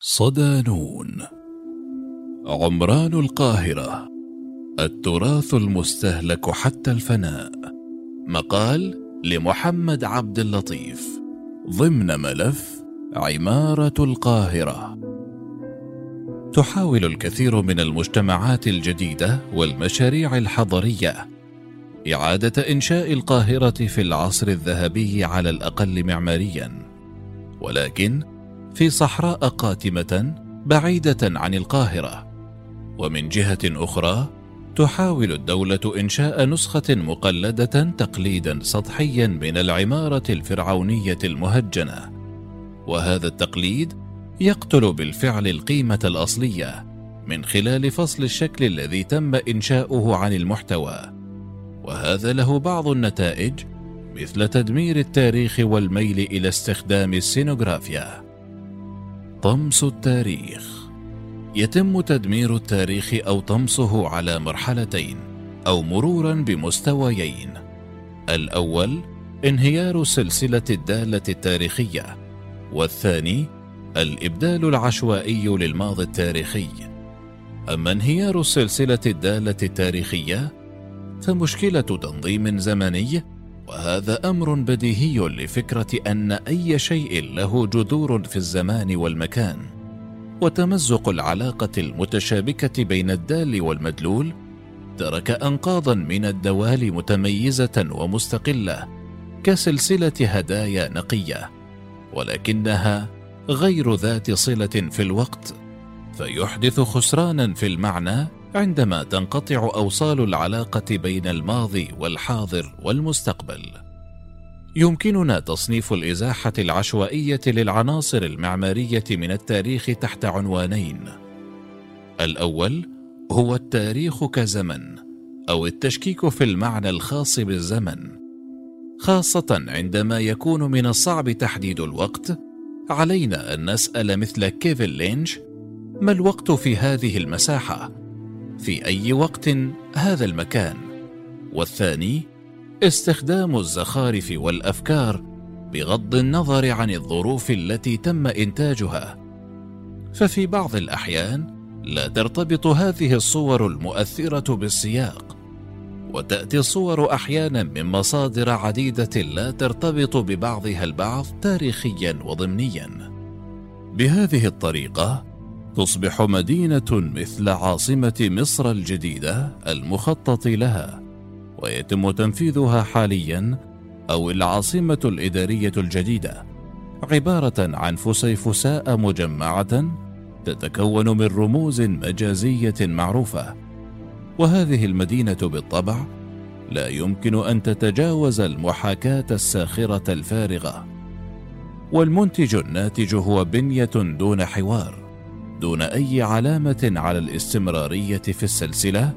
صدانون. عمران القاهرة التراث المستهلك حتى الفناء. مقال لمحمد عبد اللطيف. ضمن ملف عمارة القاهرة. تحاول الكثير من المجتمعات الجديدة والمشاريع الحضرية إعادة إنشاء القاهرة في العصر الذهبي على الأقل معماريا. ولكن في صحراء قاتمة بعيدة عن القاهرة ومن جهة أخرى تحاول الدولة إنشاء نسخة مقلدة تقليدا سطحيا من العمارة الفرعونية المهجنة وهذا التقليد يقتل بالفعل القيمة الأصلية من خلال فصل الشكل الذي تم إنشاؤه عن المحتوى وهذا له بعض النتائج مثل تدمير التاريخ والميل إلى استخدام السينوغرافيا. طمس التاريخ. يتم تدمير التاريخ أو طمسه على مرحلتين أو مرورا بمستويين. الأول انهيار سلسلة الدالة التاريخية. والثاني الإبدال العشوائي للماضي التاريخي. أما انهيار السلسله الدالة التاريخية فمشكلة تنظيم زمني وهذا أمر بديهي لفكرة أن أي شيء له جذور في الزمان والمكان وتمزق العلاقة المتشابكة بين الدال والمدلول ترك انقاضا من الدوال متميزة ومستقلة كسلسلة هدايا نقية ولكنها غير ذات صلة في الوقت فيحدث خسرانا في المعنى عندما تنقطع أوصال العلاقة بين الماضي والحاضر والمستقبل. يمكننا تصنيف الإزاحة العشوائية للعناصر المعمارية من التاريخ تحت عنوانين. الأول هو التاريخ كزمن أو التشكيك في المعنى الخاص بالزمن. خاصة عندما يكون من الصعب تحديد الوقت علينا أن نسأل مثل كيفن لينش ما الوقت في هذه المساحة؟ في أي وقت هذا المكان. والثاني استخدام الزخارف والأفكار بغض النظر عن الظروف التي تم إنتاجها. ففي بعض الأحيان لا ترتبط هذه الصور المؤثرة بالسياق وتأتي الصور أحيانا من مصادر عديدة لا ترتبط ببعضها البعض تاريخيا وضمنيا. بهذه الطريقة تصبح مدينة مثل عاصمة مصر الجديدة المخطط لها ويتم تنفيذها حاليا أو العاصمة الإدارية الجديدة عبارة عن فسيفساء مجمعة تتكون من رموز مجازية معروفة. وهذه المدينة بالطبع لا يمكن أن تتجاوز المحاكاة الساخرة الفارغة. والمنتج الناتج هو بنية دون حوار. دون أي علامة على الاستمرارية في السلسلة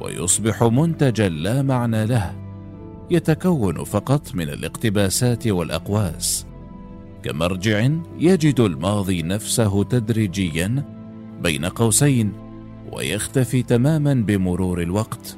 ويصبح منتجا لا معنى له يتكون فقط من الاقتباسات والأقواس. كمرجع يجد الماضي نفسه تدريجيا بين قوسين ويختفي تماما بمرور الوقت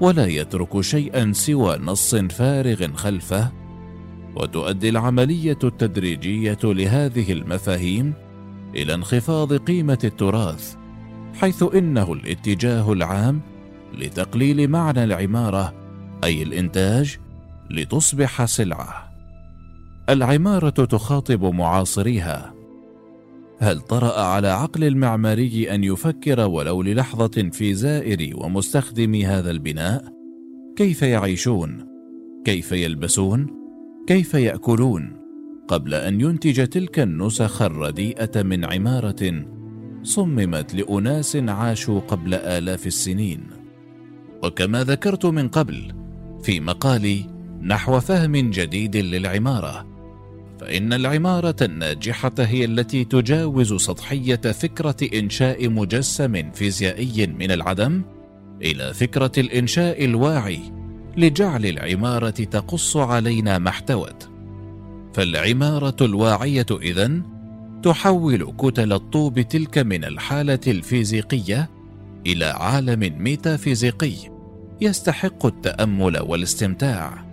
ولا يترك شيئا سوى نص فارغ خلفه وتؤدي العملية التدريجية لهذه المفاهيم إلى انخفاض قيمة التراث حيث إنه الاتجاه العام لتقليل معنى العمارة أي الإنتاج لتصبح سلعة. العمارة تخاطب معاصريها. هل طرأ على عقل المعماري أن يفكر ولو للحظة في زائر ومستخدم هذا البناء؟ كيف يعيشون؟ كيف يلبسون؟ كيف يأكلون؟ قبل أن ينتج تلك النسخ الرديئة من عمارة صممت لأناس عاشوا قبل آلاف السنين. وكما ذكرت من قبل في مقالي نحو فهم جديد للعمارة فإن العمارة الناجحة هي التي تجاوز سطحية فكرة إنشاء مجسم فيزيائي من العدم إلى فكرة الإنشاء الواعي لجعل العمارة تقص علينا ما احتوت. فالعمارة الواعية إذن تحول كتل الطوب تلك من الحالة الفيزيقية إلى عالم ميتافيزيقي يستحق التأمل والاستمتاع.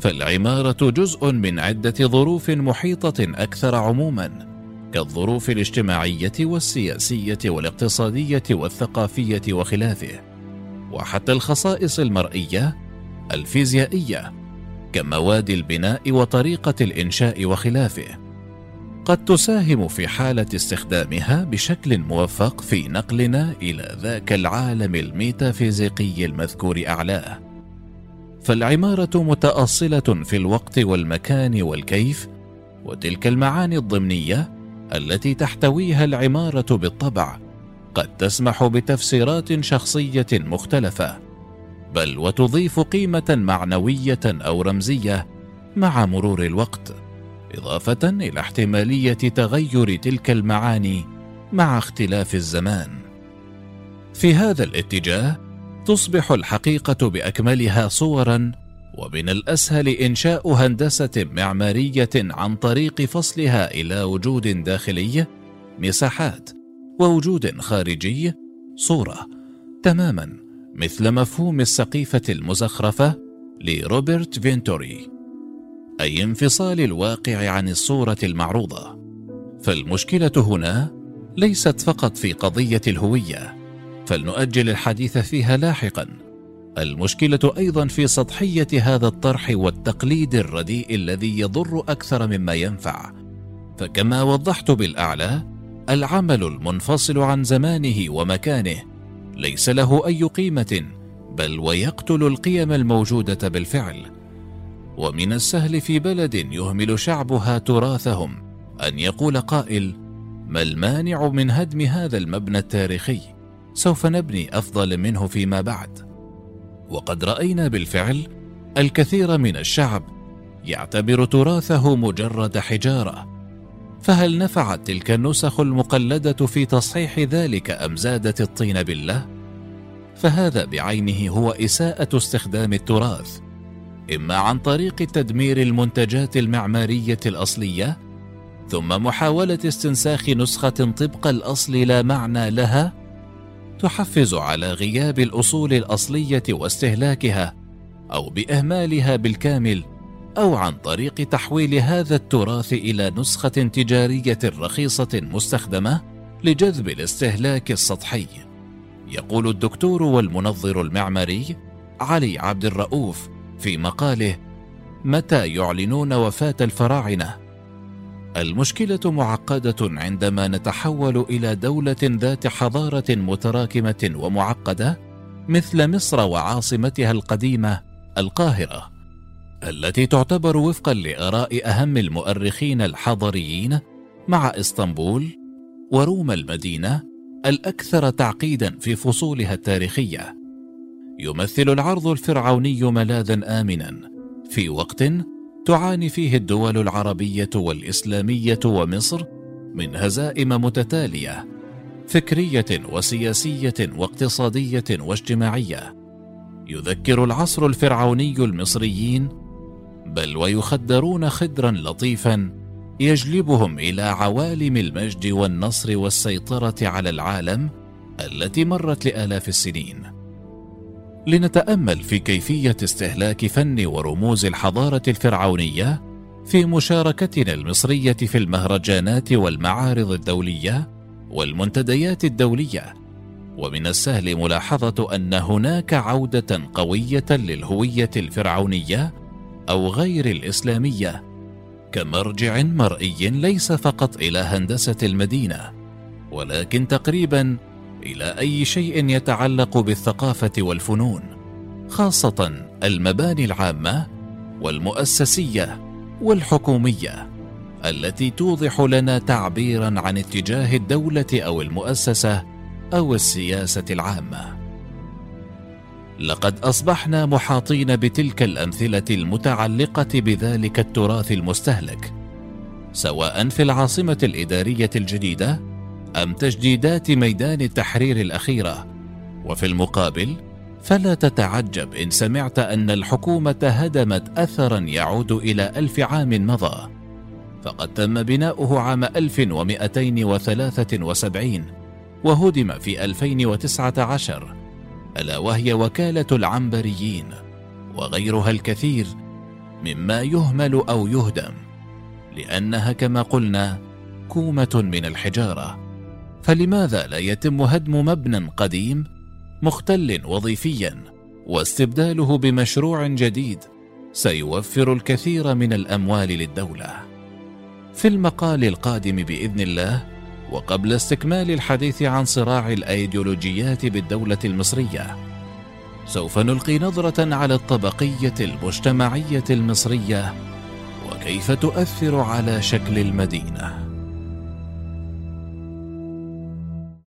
فالعمارة جزء من عدة ظروف محيطة أكثر عموما كالظروف الاجتماعية والسياسية والاقتصادية والثقافية وخلافه وحتى الخصائص المرئية الفيزيائية كمواد البناء وطريقة الإنشاء وخلافه. قد تساهم في حالة استخدامها بشكل موفق في نقلنا إلى ذاك العالم الميتافيزيقي المذكور أعلاه. فالعمارة متأصلة في الوقت والمكان والكيف وتلك المعاني الضمنية التي تحتويها العمارة بالطبع قد تسمح بتفسيرات شخصية مختلفة. بل وتضيف قيمة معنوية أو رمزية مع مرور الوقت إضافة إلى احتمالية تغير تلك المعاني مع اختلاف الزمان. في هذا الاتجاه تصبح الحقيقة بأكملها صورا ومن الأسهل إنشاء هندسة معمارية عن طريق فصلها إلى وجود داخلي مساحات ووجود خارجي صورة تماما. مثل مفهوم السقيفة المزخرفة لروبرت فينتوري. أي انفصال الواقع عن الصورة المعروضة. فالمشكلة هنا ليست فقط في قضية الهوية فلنؤجل الحديث فيها لاحقا. المشكلة أيضا في سطحية هذا الطرح والتقليد الرديء الذي يضر أكثر مما ينفع. فكما وضحت بالأعلى العمل المنفصل عن زمانه ومكانه ليس له أي قيمة بل ويقتل القيم الموجودة بالفعل. ومن السهل في بلد يهمل شعبها تراثهم أن يقول قائل ما المانع من هدم هذا المبنى التاريخي؟ سوف نبني أفضل منه فيما بعد. وقد رأينا بالفعل الكثير من الشعب يعتبر تراثه مجرد حجارة فهل نفعت تلك النسخ المقلدة في تصحيح ذلك أم زادت الطين بالله؟ فهذا بعينه هو إساءة استخدام التراث إما عن طريق تدمير المنتجات المعمارية الأصلية ثم محاولة استنساخ نسخة طبق الأصل لا معنى لها تحفز على غياب الأصول الأصلية واستهلاكها أو بإهمالها بالكامل أو عن طريق تحويل هذا التراث إلى نسخة تجارية رخيصة مستخدمة لجذب الاستهلاك السطحي. يقول الدكتور والمنظر المعماري علي عبد الرؤوف في مقاله متى يعلنون وفاة الفراعنة؟ المشكلة معقدة عندما نتحول إلى دولة ذات حضارة متراكمة ومعقدة مثل مصر وعاصمتها القديمة القاهرة. التي تعتبر وفقا لآراء أهم المؤرخين الحضريين مع إسطنبول وروما المدينة الأكثر تعقيدا في فصولها التاريخية. يمثل العرض الفرعوني ملاذا امنا في وقت تعاني فيه الدول العربية والإسلامية ومصر من هزائم متتالية فكرية وسياسية واقتصادية واجتماعية. يذكر العصر الفرعوني المصريين بل ويخدرون خدرا لطيفا يجلبهم إلى عوالم المجد والنصر والسيطرة على العالم التي مرت لآلاف السنين. لنتأمل في كيفية استهلاك فن ورموز الحضارة الفرعونية في مشاركتنا المصرية في المهرجانات والمعارض الدولية والمنتديات الدولية. ومن السهل ملاحظة أن هناك عودة قوية للهوية الفرعونية أو غير الإسلامية كمرجع مرئي ليس فقط إلى هندسة المدينة ولكن تقريبا إلى أي شيء يتعلق بالثقافة والفنون خاصة المباني العامة والمؤسسية والحكومية التي توضح لنا تعبيرا عن اتجاه الدولة أو المؤسسة أو السياسة العامة. لقد أصبحنا محاطين بتلك الأمثلة المتعلقة بذلك التراث المستهلك سواء في العاصمة الإدارية الجديدة أم تجديدات ميدان التحرير الأخيرة وفي المقابل فلا تتعجب إن سمعت أن الحكومة هدمت اثرا يعود إلى ألف عام مضى فقد تم بناؤه عام 1273 وهدم في 2019 ألا وهي وكالة العنبريين وغيرها الكثير مما يهمل أو يهدم لأنها كما قلنا محكومه من الحجارة. فلماذا لا يتم هدم مبنى قديم مختل وظيفيا واستبداله بمشروع جديد سيوفر الكثير من الأموال للدولة؟ في المقال القادم بإذن الله وقبل استكمال الحديث عن صراع الأيديولوجيات بالدولة المصرية سوف نلقي نظرة على الطبقية المجتمعية المصرية وكيف تؤثر على شكل المدينة.